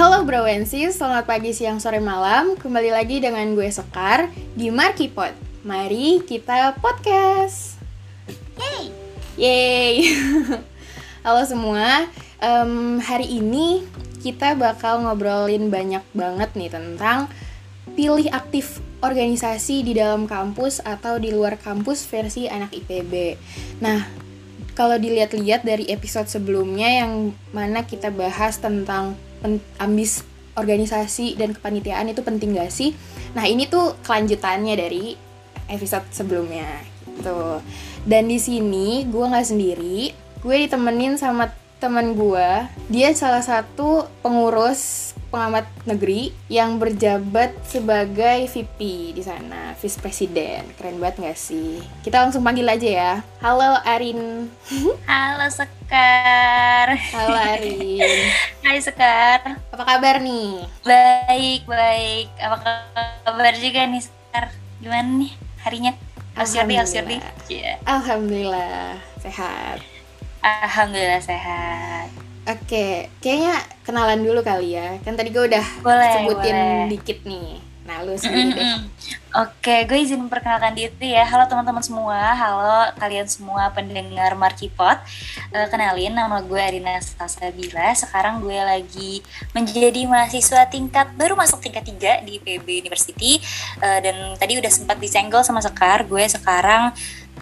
Halo Browensi, selamat pagi, siang, sore, malam. Kembali lagi dengan gue Sekar di Markipod. Mari kita podcast. Yeay! Yeay! Halo semua, Em, hari ini kita bakal ngobrolin banyak banget nih tentang pilih aktif organisasi di dalam kampus atau di luar kampus versi anak IPB. Nah, kalau dilihat-lihat dari episode sebelumnya yang mana kita bahas tentang ambis organisasi dan kepanitiaan itu penting gak sih? Nah ini tuh kelanjutannya dari episode sebelumnya gitu. Dan di sini gue nggak sendiri, gue ditemenin sama teman gue. Dia salah satu pengurus pengamat negeri yang berjabat sebagai VP di sana, Vice President. Keren banget gak sih? Kita langsung panggil aja ya. Halo Arin. Halo Sekar. Halo Arin. Hai Sekar. Apa kabar nih? Baik, baik. Apa kabar juga nih Sekar? Gimana nih harinya? Day? Alhamdulillah. Iya. Alhamdulillah sehat. Alhamdulillah sehat. Oke, kayaknya kenalan dulu kali ya. Kan tadi gue udah Boleh, sebutin boleh. dikit nih. Nah, lu sendiri deh. Mm-mm. Oke, gue izin memperkenalkan diri ya. Halo teman-teman semua, halo kalian semua pendengar Markipot. Eh, kenalin, nama gue Arina Salsabila. Sekarang gue lagi menjadi mahasiswa tingkat baru masuk tingkat 3 di PB University. Eh, dan tadi udah sempat disenggol sama Sekar. Gue sekarang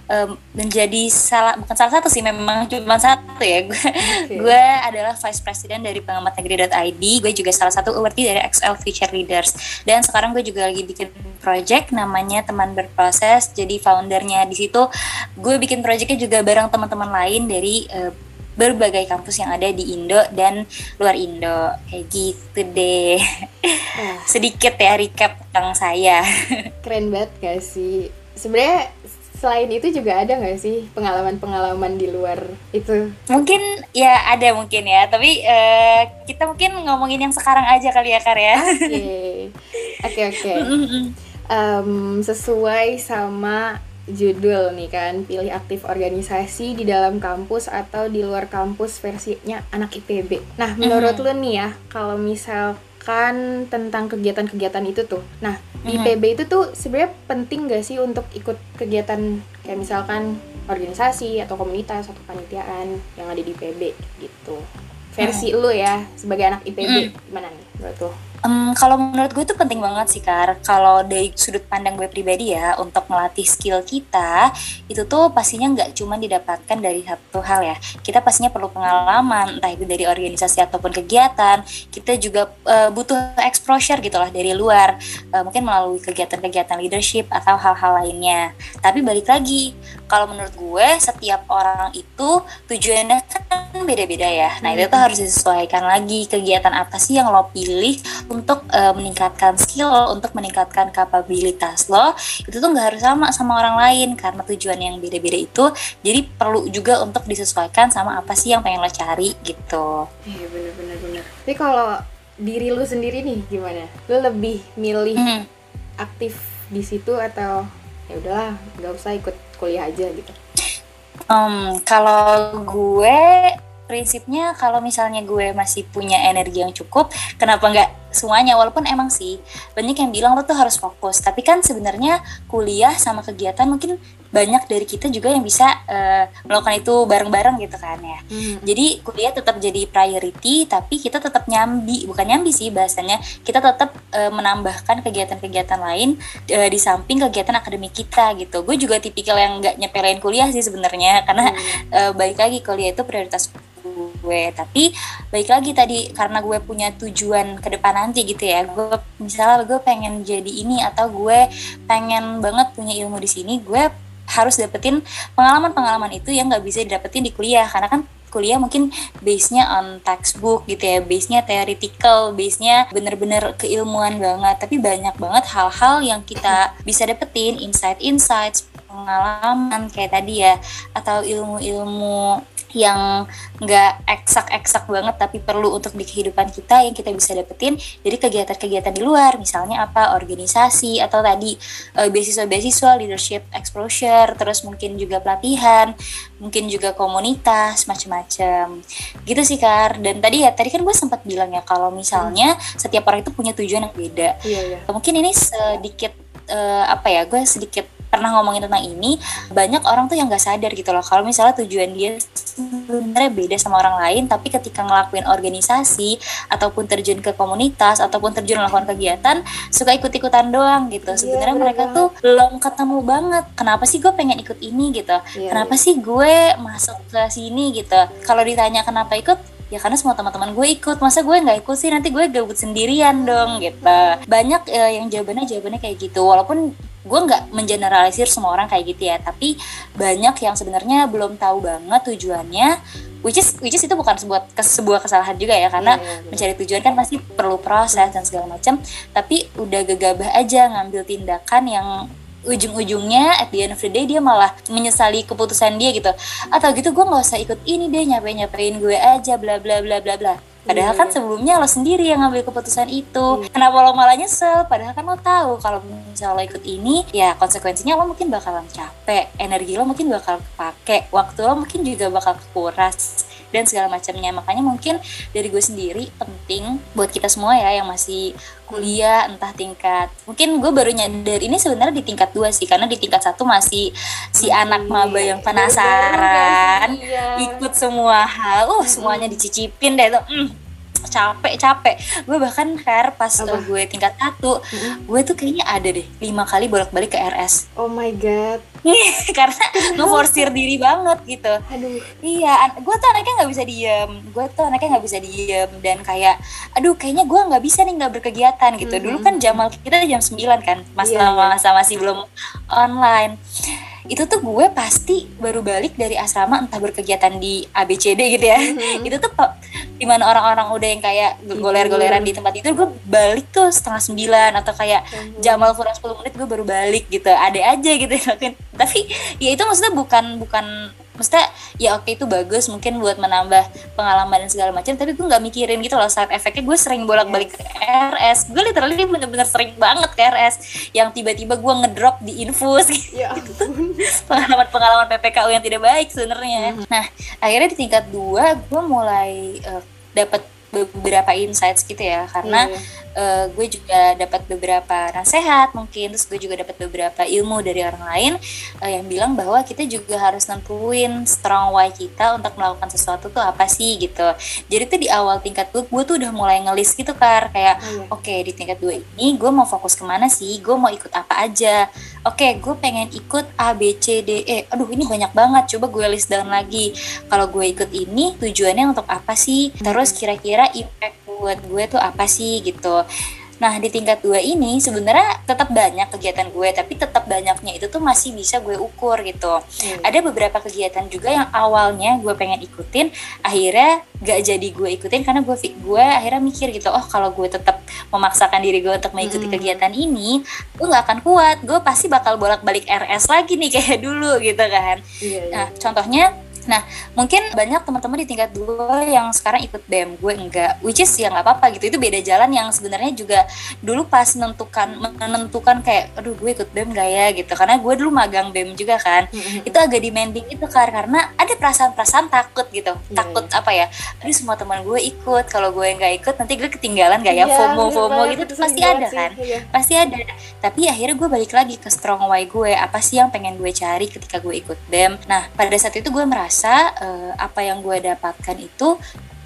em, menjadi salah bukan salah satu sih memang cuma satu ya. Gue gue adalah vice president dari pengamatnegeri.id gue juga salah satu awardee dari XL Future Leaders. Dan sekarang gue juga lagi bikin project namanya teman berproses jadi foundernya di situ. Gue bikin projectnya juga bareng teman-teman lain dari eh, berbagai kampus yang ada di Indo dan luar Indo. Kayak gitu deh. Sedikit ya recap tentang saya. Keren banget gak sih? Sebenarnya selain itu juga ada nggak sih pengalaman-pengalaman di luar itu? mungkin ya ada mungkin ya tapi eh, kita mungkin ngomongin yang sekarang aja kali ya Kar ya. Oke, oke, sesuai sama judul nih kan, pilih aktif organisasi di dalam kampus atau di luar kampus versinya anak IPB. Nah, menurut lu nih ya, kalau misalkan tentang kegiatan-kegiatan itu tuh, nah di Mhm. IPB itu tuh sebenarnya penting gak sih untuk ikut kegiatan? Kayak misalkan organisasi atau komunitas atau panitiaan yang ada di IPB gitu. Versi lu ya sebagai anak IPB gimana nih menurut lu? Em, kalau menurut gue itu penting banget sih Kar. Kalau dari sudut pandang gue pribadi ya Untuk melatih skill kita Itu tuh pastinya nggak cuma didapatkan dari satu hal ya. Kita pastinya perlu pengalaman Entah itu dari organisasi ataupun kegiatan. Kita juga eh, butuh exposure gitu lah dari luar. Eh, Mungkin melalui kegiatan-kegiatan leadership Atau hal-hal lainnya. Tapi balik lagi Kalau menurut gue setiap orang itu Tujuannya kan beda-beda ya. Nah itu tuh harus disesuaikan lagi. Kegiatan apa sih yang lo pilih untuk eh, meningkatkan skill lo, untuk meningkatkan kapabilitas lo, itu tuh nggak harus sama sama orang lain karena tujuan yang beda-beda itu, jadi perlu juga untuk disesuaikan sama apa sih yang pengen lo cari gitu. Iya bener bener bener. Tapi kalau diri lu sendiri nih gimana? Lu lebih milih Hmm. aktif di situ atau ya udahlah nggak usah ikut kuliah aja gitu? Em, kalau gue prinsipnya kalau misalnya gue masih punya energi yang cukup, kenapa nggak semuanya? Walaupun emang sih banyak yang bilang lo tuh harus fokus, tapi kan sebenarnya kuliah sama kegiatan mungkin banyak dari kita juga yang bisa eh, melakukan itu bareng-bareng gitu kan ya. Jadi kuliah tetap jadi priority, tapi kita tetap nyambi, bukan nyambi sih bahasanya. Kita tetap eh, menambahkan kegiatan-kegiatan lain eh, di samping kegiatan akademik kita gitu. Gue juga tipikal yang nggak nyepelin kuliah sih sebenarnya, karena eh, balik lagi kuliah itu prioritas gue. Tapi balik lagi tadi karena gue punya tujuan ke depan nanti gitu ya. Gue misalnya gue pengen jadi ini atau gue pengen banget punya ilmu di sini, gue harus dapetin pengalaman-pengalaman itu yang nggak bisa didapetin di kuliah karena kan kuliah mungkin base-nya on textbook gitu ya, base-nya theoretical, base-nya bener-bener keilmuan banget, tapi banyak banget hal-hal yang kita bisa dapetin, insight-insights, pengalaman kayak tadi ya atau ilmu-ilmu yang nggak eksak-eksak banget tapi perlu untuk di kehidupan kita yang kita bisa dapetin dari kegiatan-kegiatan di luar misalnya apa organisasi atau tadi uh, beasiswa-beasiswa leadership exposure terus mungkin juga pelatihan mungkin juga komunitas macam-macam gitu sih kar dan tadi ya tadi kan gue sempat bilang ya kalau misalnya hmm. setiap orang itu punya tujuan yang beda iya, iya. mungkin ini sedikit uh, apa ya gue sedikit pernah ngomongin tentang ini banyak orang tuh yang nggak sadar gitu loh. Kalau misalnya tujuan dia sebenarnya beda sama orang lain tapi ketika ngelakuin organisasi ataupun terjun ke komunitas ataupun terjun melakukan kegiatan suka ikut-ikutan doang gitu. Yeah, sebenarnya mereka banget. tuh belum ketemu banget. Kenapa sih gue pengen ikut ini gitu? Yeah, kenapa yeah. sih gue masuk ke sini gitu? Kalau ditanya kenapa ikut ya karena semua teman-teman gue ikut. Masa gue nggak ikut sih? Nanti gue gabut sendirian dong gitu. Banyak uh, yang jawabannya jawabannya kayak gitu. Walaupun gue nggak mengeneralisir semua orang kayak gitu ya tapi banyak yang sebenarnya belum tahu banget tujuannya which is which is itu bukan sebuah sebuah kesalahan juga ya karena yeah, yeah, yeah. mencari tujuan kan pasti perlu proses dan segala macam tapi udah gegabah aja ngambil tindakan yang ujung-ujungnya at the end of the day dia malah menyesali keputusan dia gitu atau gitu gue nggak usah ikut ini deh nyapain nyapain gue aja bla bla bla bla bla Padahal yeah. kan iya. sebelumnya lo sendiri yang ngambil keputusan itu. Yeah. Kenapa lo malah nyesel? Padahal kan lo tahu kalau misalnya lo ikut ini, ya konsekuensinya lo mungkin bakalan capek, energi lo mungkin bakal kepake, waktu lo mungkin juga bakal kekuras dan segala macamnya. Makanya mungkin dari gue sendiri penting buat kita semua ya yang masih kuliah entah tingkat mungkin gue baru nyadar ini sebenarnya di tingkat dua sih karena di tingkat satu masih si hmm, anak maba yang penasaran iya. ikut semua hal uh semuanya dicicipin deh tuh mm capek capek. Gue bahkan hair pas Apa? gue tingkat satu mm-hmm. gue tuh kayaknya ada deh lima kali bolak balik ke RS oh my god. Karena ngeforsir diri banget gitu. Aduh. Iya gue tuh anaknya nggak bisa diem. Gue tuh anaknya nggak bisa diem dan kayak aduh kayaknya gue nggak bisa nih nggak berkegiatan gitu. Mm-hmm. dulu kan Jamal kita jam 9 kan masa yeah, masa masih belum online itu tuh gue pasti baru balik dari asrama entah berkegiatan di ABCD gitu ya mm-hmm. itu tuh di mana orang-orang udah yang kayak goler-goleran di tempat itu gue balik tuh setengah sembilan atau kayak mm-hmm. Jamal kurang 10 menit gue baru balik gitu ada aja gitu ya tapi ya itu maksudnya bukan bukan maksudnya ya oke itu bagus mungkin buat menambah pengalaman dan segala macam tapi gue nggak mikirin gitu loh saat efeknya gue sering bolak-balik ke RS gue literally bener-bener sering banget ke RS yang tiba-tiba gue ngedrop di infus gitu. Ya pengalaman-pengalaman PPKU yang tidak baik sebenarnya. Hmm. nah akhirnya di tingkat dua gue mulai uh, eh, dapat beberapa insights gitu ya. Karena yeah. Iya. uh, gue juga dapat beberapa nasihat mungkin terus gue juga dapat beberapa ilmu dari orang lain uh, yang bilang bahwa kita juga harus nentuin strong why kita untuk melakukan sesuatu tuh apa sih gitu. Jadi tuh di awal tingkat gue gue tuh udah mulai ngelis gitu kan kayak oh, iya. oke okay, di tingkat dua ini gue mau fokus ke mana sih? Gue mau ikut apa aja? Oke okay, gue pengen ikut A B C D E. Aduh ini banyak banget. Coba gue list down lagi. Kalau gue ikut ini tujuannya untuk apa sih? Terus kira-kira impact buat gue tuh apa sih gitu Nah di tingkat dua ini sebenarnya tetap banyak kegiatan gue tapi tetap banyaknya itu tuh masih bisa gue ukur gitu. Hmm. Ada beberapa kegiatan juga yang awalnya gue pengen ikutin akhirnya gak jadi gue ikutin karena gue gue akhirnya mikir gitu oh kalau gue tetap memaksakan diri gue untuk mengikuti hmm. kegiatan ini gue nggak akan kuat gue pasti bakal bolak balik RS lagi nih kayak dulu gitu kan. Iya, iya. Nah contohnya Nah, mungkin banyak teman-teman di tingkat dua yang sekarang ikut BEM, gue enggak. Which is ya nggak apa-apa gitu. Itu beda jalan yang sebenarnya juga dulu pas menentukan menentukan kayak aduh gue ikut BEM gak ya gitu. Karena gue dulu magang BEM juga kan. Itu agak demanding itu kan karena ada perasaan-perasaan takut gitu. Yeah, takut yeah. apa ya? Aduh semua teman gue ikut, kalau gue nggak ikut nanti gue ketinggalan gak ya? Yeah, FOMO FOMO gitu pasti ada kan. Yeah. Pasti ada. Tapi akhirnya gue balik lagi ke strong why gue. Apa sih yang pengen gue cari ketika gue ikut BEM? Nah, pada saat itu gue merasa uh, apa yang gue dapatkan itu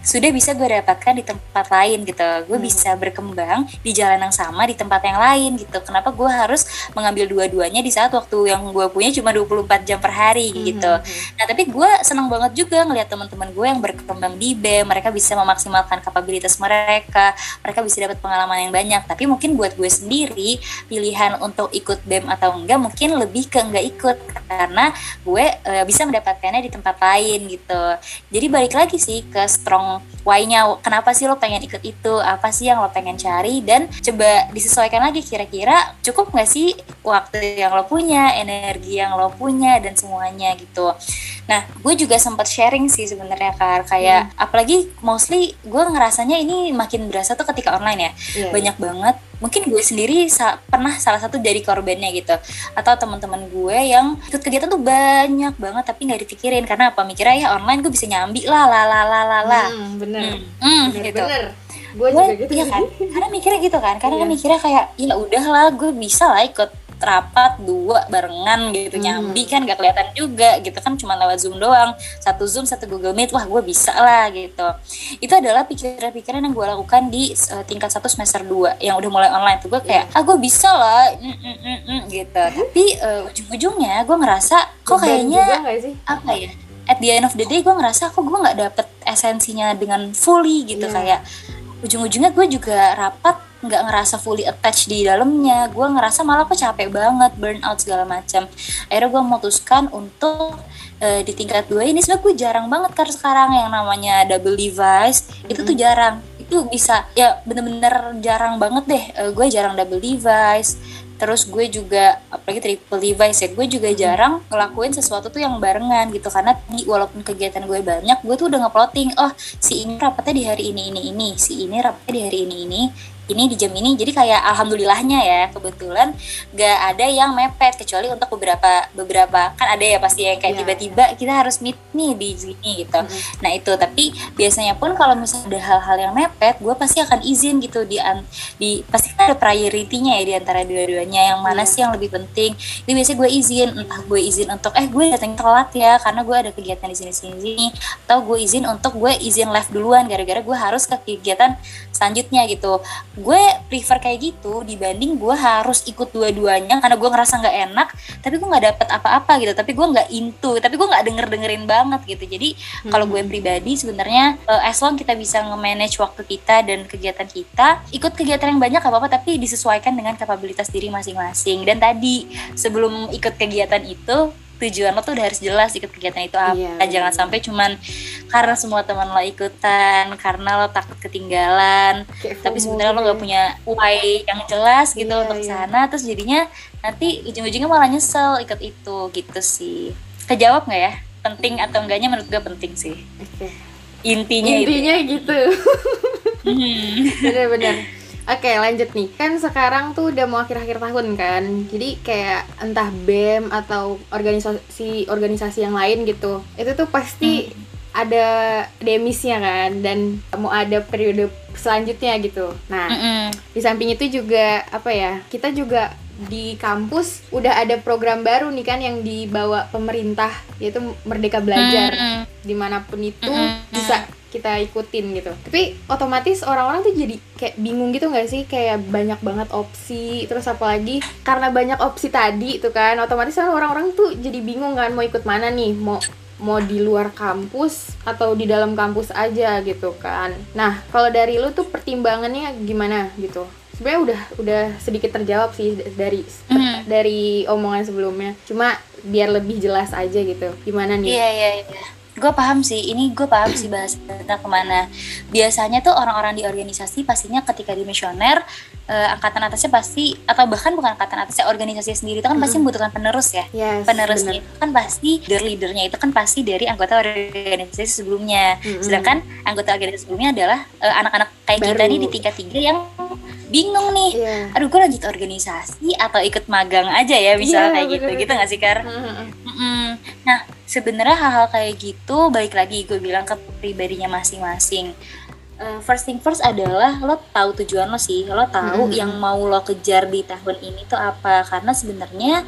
sudah bisa gue dapatkan di tempat lain gitu. Gue hmm. bisa berkembang di jalan yang sama di tempat yang lain gitu. Kenapa gue harus mengambil dua-duanya di saat waktu yang gue punya cuma 24 jam per hari hmm. gitu. nah tapi gue senang banget juga ngeliat teman-teman gue yang berkembang di BEM mereka bisa memaksimalkan kapabilitas mereka mereka bisa dapat pengalaman yang banyak. Tapi mungkin buat gue sendiri pilihan untuk ikut BEM atau enggak mungkin lebih ke enggak ikut karena gue e, bisa mendapatkannya di tempat lain gitu. Jadi balik lagi sih ke strong why-nya kenapa sih lo pengen ikut itu apa sih yang lo pengen cari dan coba disesuaikan lagi kira-kira cukup nggak sih waktu yang lo punya energi yang lo punya dan semuanya gitu nah gue juga sempat sharing sih sebenarnya kar kayak hmm. apalagi mostly gue ngerasanya ini makin berasa tuh ketika online ya. Yeah, banyak yeah. banget. Mungkin gue sendiri sa pernah salah satu dari korbannya gitu. Atau teman-teman gue yang ikut kegiatan tuh banyak banget tapi nggak dipikirin. Karena apa? Mikirnya ya online gue bisa nyambi lah lah lah lah lah lah hmm, bener. Hmm, hmm, bener, gitu. bener. gue juga gitu iya kan? Karena mikirnya gitu kan? Karena iya. mikirnya kayak ya udahlah gue bisa lah ikut rapat dua barengan gitu hmm. nyambi kan gak kelihatan juga gitu kan cuma lewat zoom doang. Satu zoom satu google meet wah gue bisa lah gitu. Itu adalah pikiran-pikiran yang gue lakukan di uh, tingkat satu semester 2 yang udah mulai online tuh. Gue kayak ah gue bisa lah. Mm, mm, mm, mm, gitu. Tapi uh, ujung-ujungnya gue ngerasa kok kayaknya apa ya? At the end of the day gue ngerasa kok gue nggak dapet esensinya dengan fully? Gitu yeah. kayak ujung-ujungnya gue juga rapat nggak ngerasa fully attached di dalamnya. Gue ngerasa malah kok capek banget burn out segala macam. Akhirnya gue memutuskan untuk uh, di tingkat dua ini sebenarnya gue jarang banget kan sekarang yang namanya double device. Mm-hmm. itu tuh jarang. Itu bisa ya bener-bener jarang banget deh. Uh, gue jarang double device. Terus gue juga apalagi triple device ya gue juga jarang ngelakuin sesuatu tuh yang barengan gitu. Karena walaupun kegiatan gue banyak gue tuh udah ngeploting oh si ini rapatnya di hari ini ini ini. Si ini rapatnya di hari ini ini ini di jam ini jadi kayak alhamdulillahnya ya kebetulan gak ada yang mepet kecuali untuk beberapa beberapa kan ada ya pasti yang kayak iya. tiba-tiba yeah. kita harus meet nih di sini gitu mm -hmm. nah itu tapi biasanya pun kalau misalnya ada hal-hal yang mepet gue pasti akan izin gitu di di pasti kan ada priority-nya ya di antara dua-duanya yang mana yeah. sih yang lebih penting ini biasanya gue izin entah gue izin untuk eh gue datang telat ya karena gue ada kegiatan di sini sini sini atau gue izin untuk gue izin live duluan gara-gara gue harus ke kegiatan selanjutnya gitu gue prefer kayak gitu dibanding gue harus ikut dua-duanya karena gue ngerasa nggak enak tapi gue nggak dapet apa-apa gitu. Tapi gue nggak into tapi gue nggak denger dengerin banget gitu. Jadi hmm. kalau gue pribadi sebenarnya uh, as long kita bisa nge-manage waktu kita dan kegiatan kita ikut kegiatan yang banyak apa-apa tapi disesuaikan dengan kapabilitas diri masing-masing. Dan tadi sebelum ikut kegiatan itu tujuan lo tuh udah harus jelas ikut kegiatan itu apa iya, jangan sampai cuman karena semua teman lo ikutan karena lo takut ketinggalan Kayak tapi sebenarnya lo nggak punya why yang jelas gitu iya, untuk iya. sana terus jadinya nanti ujung-ujungnya malah nyesel ikut itu gitu sih kejawab nggak ya penting atau enggaknya menurut gue penting sih okay. intinya intinya itu. gitu hmm. bener-bener Oke lanjut nih kan sekarang tuh udah mau akhir-akhir tahun kan jadi kayak entah bem atau organisasi organisasi yang lain gitu itu tuh pasti hmm. ada demisnya kan dan mau ada periode selanjutnya gitu nah mm -mm. di samping itu juga apa ya kita juga di kampus udah ada program baru nih kan yang dibawa pemerintah yaitu Merdeka Belajar. Mm -hmm. di mana pun itu mm -hmm. bisa kita ikutin gitu. Tapi otomatis orang-orang tuh jadi kayak bingung gitu nggak sih? Kayak banyak banget opsi terus apalagi karena banyak opsi tadi itu kan otomatis kan orang-orang tuh jadi bingung kan mau ikut mana nih? Mau mau di luar kampus atau di dalam kampus aja gitu kan. Nah kalau dari lu tuh pertimbangannya gimana gitu sebenarnya udah udah sedikit terjawab sih dari mm. dari omongan sebelumnya. Cuma biar lebih jelas aja gitu. Gimana nih? Iya yeah, iya yeah, iya. Yeah gue paham sih. Ini gue paham sih bahas tentang ke mana. Biasanya tuh orang-orang di organisasi pastinya ketika di misioner uh, angkatan atasnya pasti atau bahkan bukan angkatan atasnya organisasi sendiri itu kan pasti membutuhkan penerus ya. Yes, penerusnya itu kan pasti leader leadernya itu kan pasti dari anggota organisasi sebelumnya. Mm-hmm. sedangkan anggota organisasi sebelumnya adalah uh, anak-anak kayak Baru. kita nih di tingkat tiga yang bingung nih. Yeah. aduh gue lanjut organisasi atau ikut magang aja ya misalnya yeah, kayak gitu. gitu gak sih kar? Mm-hmm. nah sebenarnya hal-hal kayak gitu baik lagi gue bilang ke pribadinya masing-masing. Uh, first thing first adalah lo tahu tujuan lo sih. Lo tahu hmm. yang mau lo kejar di tahun ini tuh apa. Karena sebenarnya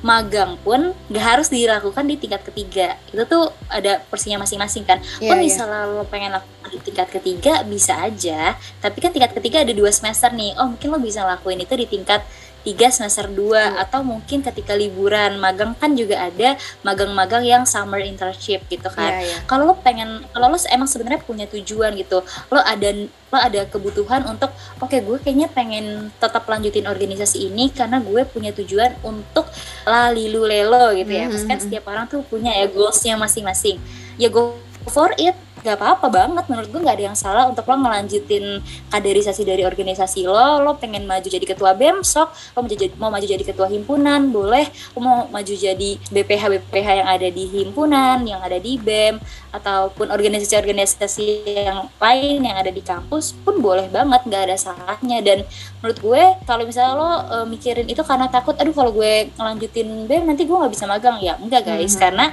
magang pun gak harus dilakukan di tingkat ketiga itu tuh ada porsinya masing-masing kan yeah, lo iya. misalnya yeah. lo pengen lakukan di tingkat ketiga bisa aja tapi kan tingkat ketiga ada dua semester nih oh mungkin lo bisa lakuin itu di tingkat tiga semester 2 hmm. atau mungkin ketika liburan magang kan juga ada magang-magang yang summer internship gitu kan. Yeah, yeah. Kalau lo pengen kalau lo emang sebenarnya punya tujuan gitu, lo ada lo ada kebutuhan untuk oke okay, gue kayaknya pengen tetap lanjutin organisasi ini karena gue punya tujuan untuk lalilu lelo gitu ya. Mm -hmm. kan hmm, hmm. setiap orang tuh punya ya goalsnya masing-masing. Ya go for it nggak apa-apa banget menurut gue nggak ada yang salah untuk lo ngelanjutin kaderisasi dari organisasi lo. Lo pengen maju jadi ketua bem sok lo mau jadi mau maju jadi ketua himpunan boleh. Lo mau maju jadi BPH BPH yang ada di himpunan yang ada di bem ataupun organisasi-organisasi yang lain yang ada di kampus pun boleh banget nggak ada salahnya. Dan menurut gue kalau misalnya lo e, mikirin itu karena takut aduh kalau gue ngelanjutin bem nanti gue nggak bisa magang. Ya enggak guys. -hmm. karena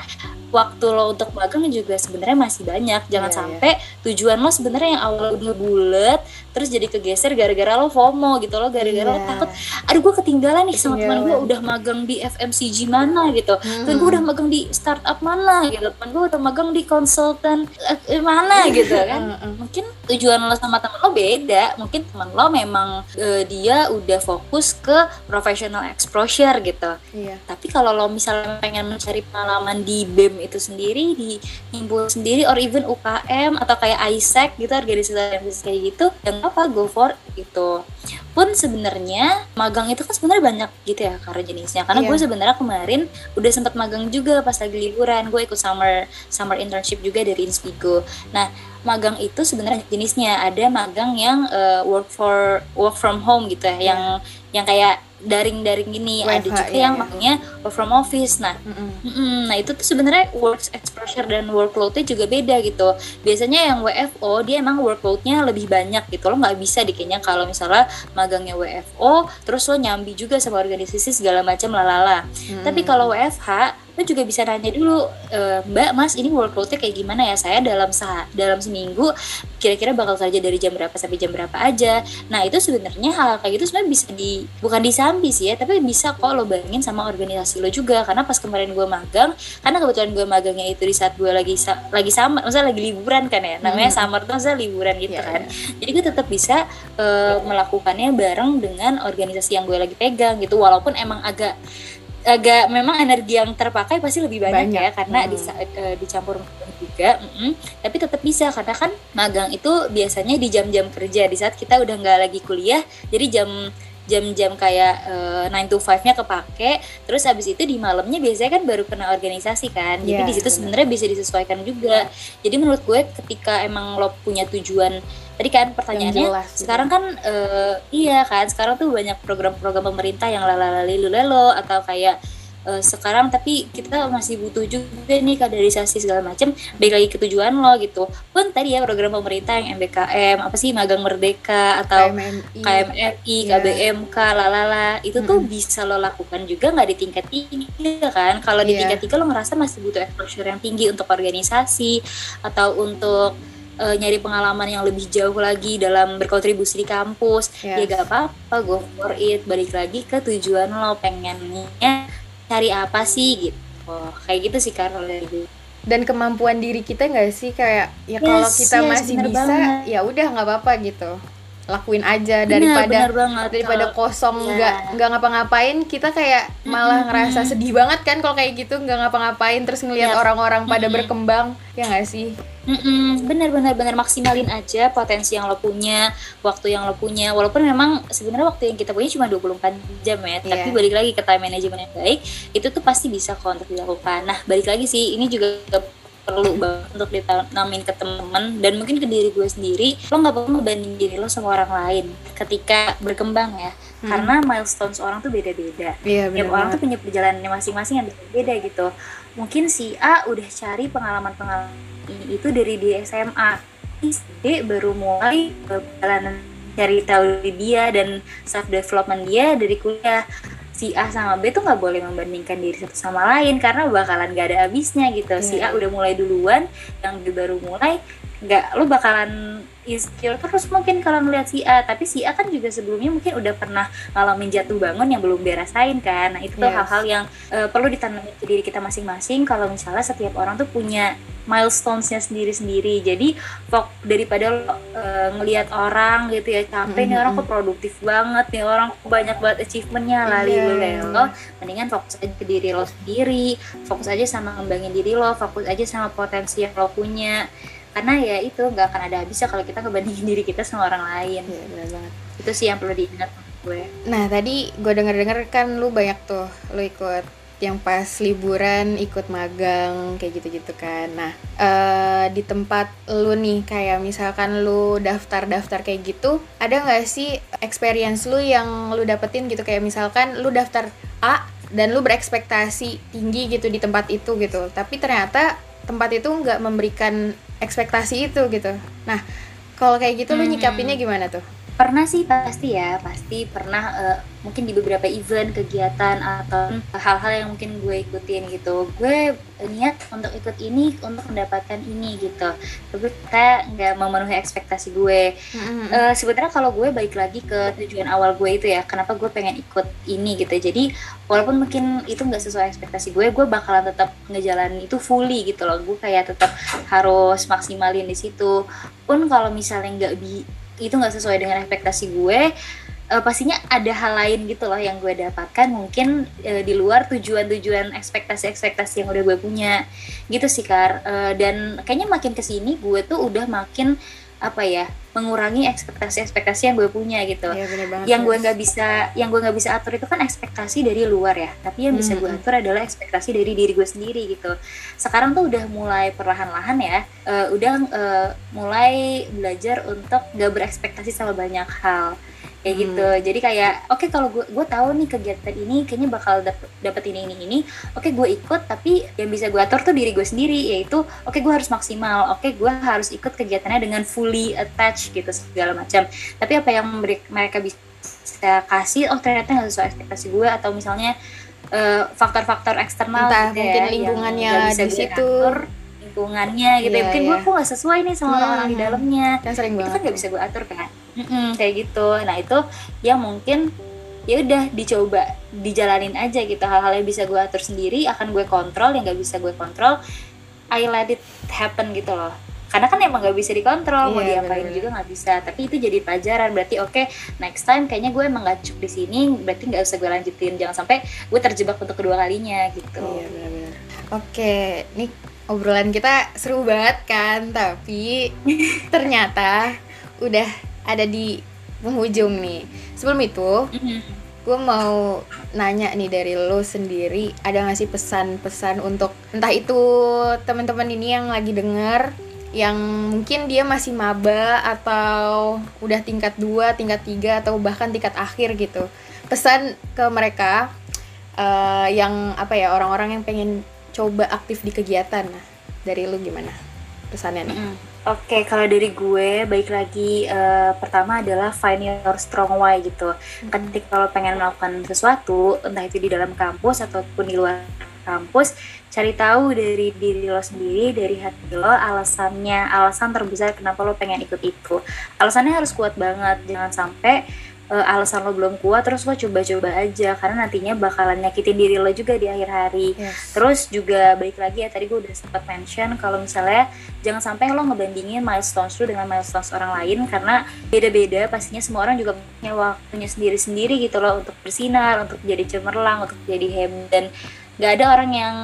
waktu lo untuk magang juga sebenarnya masih banyak. Jangan yeah, iya. sampai yeah. tujuan lo sebenarnya yang awal udah bulat terus jadi kegeser gara-gara lo FOMO gitu lo gara-gara yeah. lo takut aduh gue ketinggalan nih sama teman gue udah magang di FMCG mana gitu. Hmm. Temen gue udah magang di startup mana gitu. Temen gue udah magang di konsultan eh, mana gitu kan. Mungkin tujuan lo sama temen lo beda. Mungkin teman lo memang uh, dia udah fokus ke professional exposure gitu. Yeah. Tapi kalau lo misalnya pengen mencari pengalaman di BEM itu sendiri di himpun sendiri or even UKM atau kayak ISEC gitu organisasi kayak gitu yang apa go for itu pun sebenarnya magang itu kan sebenarnya banyak gitu ya karena jenisnya. Karena yeah. gue sebenarnya kemarin udah sempat magang juga pas lagi liburan. Gue ikut summer summer internship juga dari Inspigo. Nah magang itu sebenarnya jenisnya. Ada magang yang uh, work for work from home gitu ya yeah. yang yang kayak daring-daring gini WFH, ada juga iya, yang iya. makanya work from office nah mm -mm. nah itu tuh sebenarnya work exposure dan workloadnya juga beda gitu biasanya yang WFO dia emang workloadnya lebih banyak gitu lo nggak bisa di kayaknya kalau misalnya magangnya WFO terus lo nyambi juga sama organisasi segala macam lalala mm. tapi kalau WFH lo juga bisa nanya dulu e, mbak mas ini workloadnya kayak gimana ya saya dalam sah dalam seminggu kira-kira bakal kerja dari jam berapa sampai jam berapa aja nah itu sebenarnya hal kayak gitu sebenarnya bisa di bukan disambi sih ya tapi bisa kok lo bayangin sama organisasi lo juga karena pas kemarin gue magang karena kebetulan gue magangnya itu di saat gue lagi lagi sama maksudnya lagi liburan kan ya namanya hmm. summer tuh maksudnya liburan gitu yeah, kan yeah. jadi gue tetap bisa uh, melakukannya bareng dengan organisasi yang gue lagi pegang gitu walaupun emang agak agak memang energi yang terpakai pasti lebih banyak, banyak. ya karena hmm. di, uh, dicampur juga mm -hmm. tapi tetap bisa karena kan magang itu biasanya di jam-jam kerja di saat kita udah nggak lagi kuliah jadi jam jam-jam kayak uh, eh, 9 to 5-nya kepake terus habis itu di malamnya biasanya kan baru kena organisasi kan jadi yeah, di situ sebenarnya bisa disesuaikan juga jadi menurut gue ketika emang lo punya tujuan tadi kan pertanyaannya jelas, gitu. sekarang kan uh, iya kan sekarang tuh banyak program-program pemerintah yang lalalali lulelo atau kayak uh, sekarang tapi kita masih butuh juga nih kaderisasi segala macam baik lagi ketujuan lo gitu pun tadi ya program pemerintah yang MBKM apa sih magang merdeka atau KMMI, KMRI yeah. KBMK lalala itu hmm. tuh bisa lo lakukan juga nggak di tingkat tiga kan kalau di yeah. tingkat tiga lo ngerasa masih butuh exposure yang tinggi untuk organisasi atau untuk uh, nyari pengalaman yang lebih jauh lagi dalam berkontribusi di kampus. Yes. ya gak apa-apa go for it. Balik lagi ke tujuan lo pengennya cari apa sih gitu. Kayak gitu sih kalau dari dan kemampuan diri kita nggak sih? Kayak ya yes, kalau kita yes, masih bisa ya udah nggak apa-apa gitu lakuin aja daripada bener, bener daripada kosong iya. nggak yeah. nggak ngapa-ngapain kita kayak malah ngerasa sedih banget kan kalau kayak gitu nggak ngapa-ngapain terus ngelihat yeah. orang-orang pada mm -hmm. berkembang ya nggak sih Mm-mm, bener bener bener maksimalin aja potensi yang lo punya waktu yang lo punya walaupun memang sebenarnya waktu yang kita punya cuma 24 jam ya yeah. tapi balik lagi ke time management yang baik itu tuh pasti bisa kok untuk dilakukan nah balik lagi sih ini juga perlu banget untuk ditanamin ke temen. Dan mungkin ke diri gue sendiri lo nggak perlu ngebanding diri lo sama orang lain ketika berkembang ya. Hmm. karena milestones orang tuh beda-beda. Yeah, tiap orang tuh punya perjalanannya masing-masing yang beda-beda gitu. Mungkin si A udah cari pengalaman-pengalaman itu dari di SMA SD baru mulai perjalanan cari tahu dia dan self development dia dari kuliah si A sama B tuh nggak boleh membandingkan diri satu sama lain karena bakalan gak ada habisnya gitu yeah. si A udah mulai duluan yang B baru mulai nggak lo bakalan insecure terus mungkin kalau ngeliat si A tapi si A kan juga sebelumnya mungkin udah pernah ngalamin jatuh bangun yang belum dirasain kan. Nah itu tuh hal-hal yang uh, perlu ditanam ke diri kita masing-masing kalau misalnya setiap orang tuh punya milestonesnya sendiri-sendiri. Jadi fok daripada lo uh, ngelihat orang gitu ya capek mm -hmm. nih orang kok produktif banget nih orang kok banyak banget achievementnya lali yeah. kayak lo mendingan fokus aja ke diri lo sendiri fokus aja sama ngembangin diri lo fokus aja sama potensi yang lo punya karena ya itu nggak akan ada habisnya kalau kita ngebandingin diri kita sama orang lain. Ya, benar banget. Itu sih yang perlu diingat gue. Nah tadi gue denger denger kan lu banyak tuh lu ikut yang pas liburan ikut magang kayak gitu-gitu kan. Nah, uh, di tempat lu nih kayak misalkan lu daftar-daftar kayak gitu, ada nggak sih experience lu yang lu dapetin gitu? Kayak misalkan lu daftar A dan lu berekspektasi tinggi gitu di tempat itu gitu, tapi ternyata tempat itu nggak memberikan ekspektasi itu gitu. Nah, kalau kayak gitu hmm. lu nyikapinnya gimana tuh? Pernah sih pasti ya pasti pernah uh, mungkin di beberapa event kegiatan atau hal-hal yang mungkin gue ikutin gitu. Gue niat untuk ikut ini untuk mendapatkan ini gitu. Tapi kita nggak memenuhi ekspektasi gue. Mm-hmm. uh, sebenarnya kalau gue balik lagi ke tujuan awal gue itu ya kenapa gue pengen ikut ini gitu. Jadi walaupun mungkin itu nggak sesuai ekspektasi gue gue bakalan tetap ngejalanin itu fully gitu loh. Gue kayak tetap harus maksimalin di situ. Pun kalau misalnya nggak bi itu nggak sesuai dengan ekspektasi gue uh, pastinya ada hal lain gitu loh yang gue dapatkan. Mungkin uh, di luar tujuan-tujuan ekspektasi-ekspektasi yang udah gue punya. Gitu sih kar. Uh, dan kayaknya makin ke sini gue tuh udah makin apa ya mengurangi ekspektasi-ekspektasi yang gue punya gitu. Ya, banget, yang gue nggak bisa, yang gue nggak bisa atur itu kan ekspektasi dari luar ya. Tapi yang bisa gue atur adalah ekspektasi dari diri gue sendiri gitu. Sekarang tuh udah mulai perlahan-lahan ya, uh, udah uh, mulai belajar untuk gak berekspektasi sama banyak hal kayak hmm. gitu. Jadi kayak oke okay, kalau gue gue tahu nih kegiatan ini kayaknya bakal dapet, dapet ini ini ini. Oke okay, gue ikut tapi yang bisa gue atur tuh diri gue sendiri yaitu oke okay, gue harus maksimal. Oke okay, gue harus ikut kegiatannya dengan fully attached gitu segala macam. Tapi apa yang mereka bisa kasih oh ternyata nggak sesuai ekspektasi gue atau misalnya eh, faktor-faktor uh, eksternal Entah, gitu mungkin ya, lingkungannya di situ. atur, lingkungannya gitu. Yeah, ya mungkin yeah. gue kok nggak sesuai nih sama orang-orang hmm. di dalamnya. Kan sering itu banget kan nggak bisa gue atur kan mm kayak gitu. Nah itu yang mungkin ya udah dicoba dijalanin aja gitu. Hal-hal yang bisa gue atur sendiri akan gue kontrol yang nggak bisa gue kontrol I let it happen gitu loh. Karena kan emang nggak bisa dikontrol yeah, mau iya, diapain juga nggak bisa. Tapi itu jadi pelajaran. Berarti oke okay, next time kayaknya gue emang gak cukup di sini berarti nggak usah gue lanjutin. Jangan sampai gue terjebak untuk kedua kalinya gitu. Iya yeah, benar-benar oke okay. nih obrolan kita seru banget kan tapi ternyata udah ada di penghujung nih. Sebelum itu mm-hmm. gue mau nanya nih dari lo sendiri ada nggak sih pesan-pesan untuk entah itu teman-teman ini yang lagi denger yang mungkin dia masih maba atau udah tingkat 2, tingkat 3 atau bahkan tingkat akhir gitu. Pesan ke mereka uh, yang apa ya orang-orang yang pengen coba aktif di kegiatan. Nah dari lu gimana pesannya nih? Mm. Oke, okay, kalau dari gue, baik lagi uh, pertama adalah find your strong why gitu. Mm. Ketika kalau pengen melakukan sesuatu, entah itu di dalam kampus ataupun di luar kampus, cari tahu dari diri lo sendiri, dari hati lo, alasannya, alasan terbesar kenapa lo pengen ikut itu. Alasannya harus kuat banget, jangan sampai uh, alasan lo belum kuat terus lo coba-coba aja karena nantinya bakalan nyakitin diri lo juga di akhir hari yes. terus juga baik lagi ya tadi gue udah sempat mention kalau misalnya jangan sampai lo ngebandingin milestones lo dengan milestones orang lain karena beda-beda pastinya semua orang juga punya waktunya sendiri-sendiri gitu loh untuk bersinar untuk jadi cemerlang untuk jadi hebat dan gak ada orang yang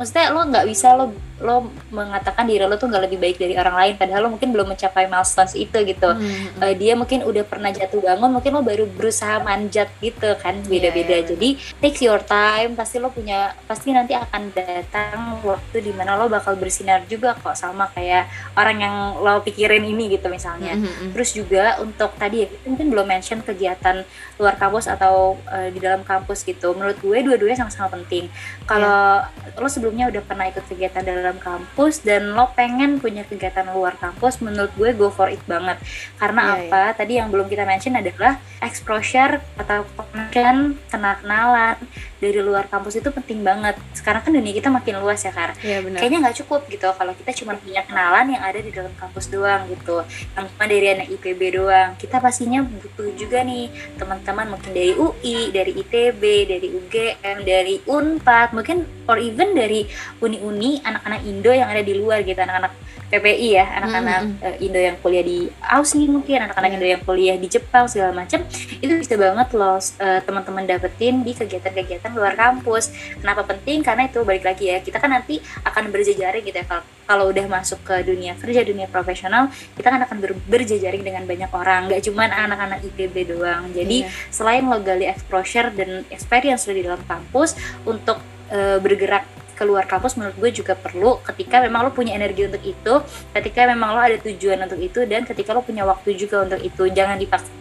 maksudnya lo nggak bisa lo lo mengatakan diri lo tuh nggak lebih baik dari orang lain padahal lo mungkin belum mencapai milestones itu gitu hmm. uh, dia mungkin udah pernah jatuh bangun mungkin lo baru berusaha manjat gitu kan beda-beda yeah, yeah, jadi take your time pasti lo punya pasti nanti akan datang waktu di mana lo bakal bersinar juga kok sama kayak orang yang lo pikirin ini gitu misalnya hmm. terus juga untuk tadi ya mungkin belum mention kegiatan luar kampus atau uh, di dalam kampus gitu menurut gue dua-duanya sama-sama penting kalau yeah. lo sebelum sebelumnya udah pernah ikut kegiatan dalam kampus dan lo pengen punya kegiatan luar kampus menurut gue go for it banget. Karena yeah, apa? yeah. tadi yang belum kita mention adalah exposure atau connection kenal kenalan dari luar kampus itu penting banget. Sekarang kan dunia kita makin luas ya kar. Ya, bener. kayaknya nggak cukup gitu kalau kita cuma punya kenalan yang ada di dalam kampus doang gitu. Yang cuma dari anak IPB doang. Kita pastinya butuh juga nih teman-teman mungkin dari UI dari ITB dari UGM dari Unpad mungkin or even dari uni-uni anak-anak Indo yang ada di luar gitu anak-anak PPI ya anak-anak mm -hmm. Indo yang kuliah di Aussie mungkin anak-anak yeah. Indo yang kuliah di Jepang segala macam itu bisa banget loh uh, teman-teman dapetin di kegiatan-kegiatan luar kampus kenapa penting karena itu balik lagi ya kita kan nanti akan berjejaring gitu ya kalau kalau udah masuk ke dunia kerja dunia profesional kita kan akan ber, berjejaring dengan banyak orang nggak cuma anak-anak IPB doang jadi yeah. selain lo gali exposure dan experience lo di dalam kampus untuk uh, bergerak keluar kampus menurut gue juga perlu ketika memang lo punya energi untuk itu ketika memang lo ada tujuan untuk itu dan ketika lo punya waktu juga untuk itu. Jangan dipaksa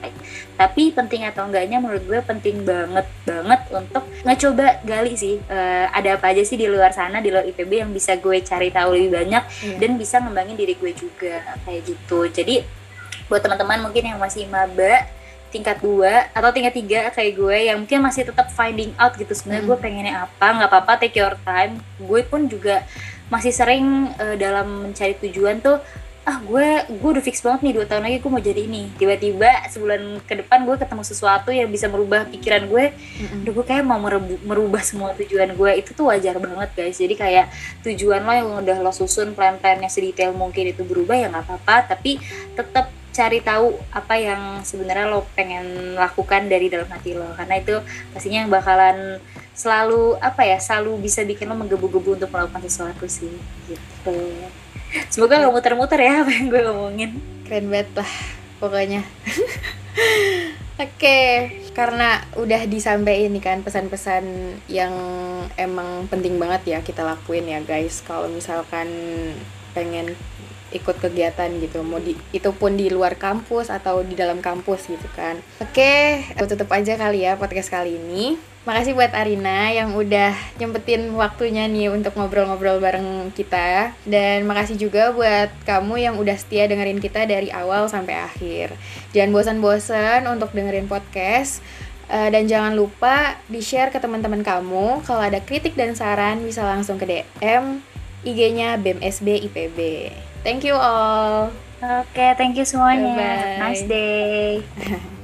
tapi penting atau enggaknya menurut gue penting banget banget untuk ngecoba gali sih uh, ada apa aja sih di luar sana di luar IPB yang bisa gue cari tahu lebih banyak yeah. dan bisa ngembangin diri gue juga kayak gitu. Jadi buat teman-teman mungkin yang masih maba tingkat dua atau tingkat tiga kayak gue yang mungkin masih tetap finding out gitu sebenarnya hmm. gue pengennya apa nggak apa-apa take your time. Gue pun juga masih sering uh, dalam mencari tujuan tuh ah gue gue udah fix banget nih dua tahun lagi gue mau jadi ini. Tiba-tiba sebulan ke depan gue ketemu sesuatu yang bisa merubah pikiran gue. Mm-hmm. gue kayak mau merubah semua tujuan gue. Itu tuh wajar banget guys. Jadi kayak tujuan lo yang udah lo susun plan-plannya sedetail mungkin itu berubah ya nggak apa-apa. Tapi tetap cari tahu apa yang sebenarnya lo pengen lakukan dari dalam hati lo. Karena itu pastinya yang bakalan selalu apa ya selalu bisa bikin lo menggebu-gebu untuk melakukan sesuatu sih gitu. Semoga nggak muter-muter ya apa yang gue ngomongin keren banget lah pokoknya. Oke, karena udah disampaikan nih kan pesan-pesan yang emang penting banget ya kita lakuin ya guys. Kalau misalkan pengen ikut kegiatan gitu. Mau di itu pun di luar kampus atau di dalam kampus gitu kan. Oke aku tutup aja kali ya podcast kali ini. Makasih buat Arina yang udah nyempetin waktunya nih untuk ngobrol-ngobrol bareng kita. Dan makasih juga buat kamu yang udah setia dengerin kita dari awal sampai akhir. Jangan bosan-bosan untuk dengerin podcast. Uh, dan jangan lupa di-share ke teman-teman kamu. Kalau ada kritik dan saran bisa langsung ke DM IG-nya BMSB IPB. Thank you all. Oke, okay, thank you semuanya. Bye -bye. Nice day.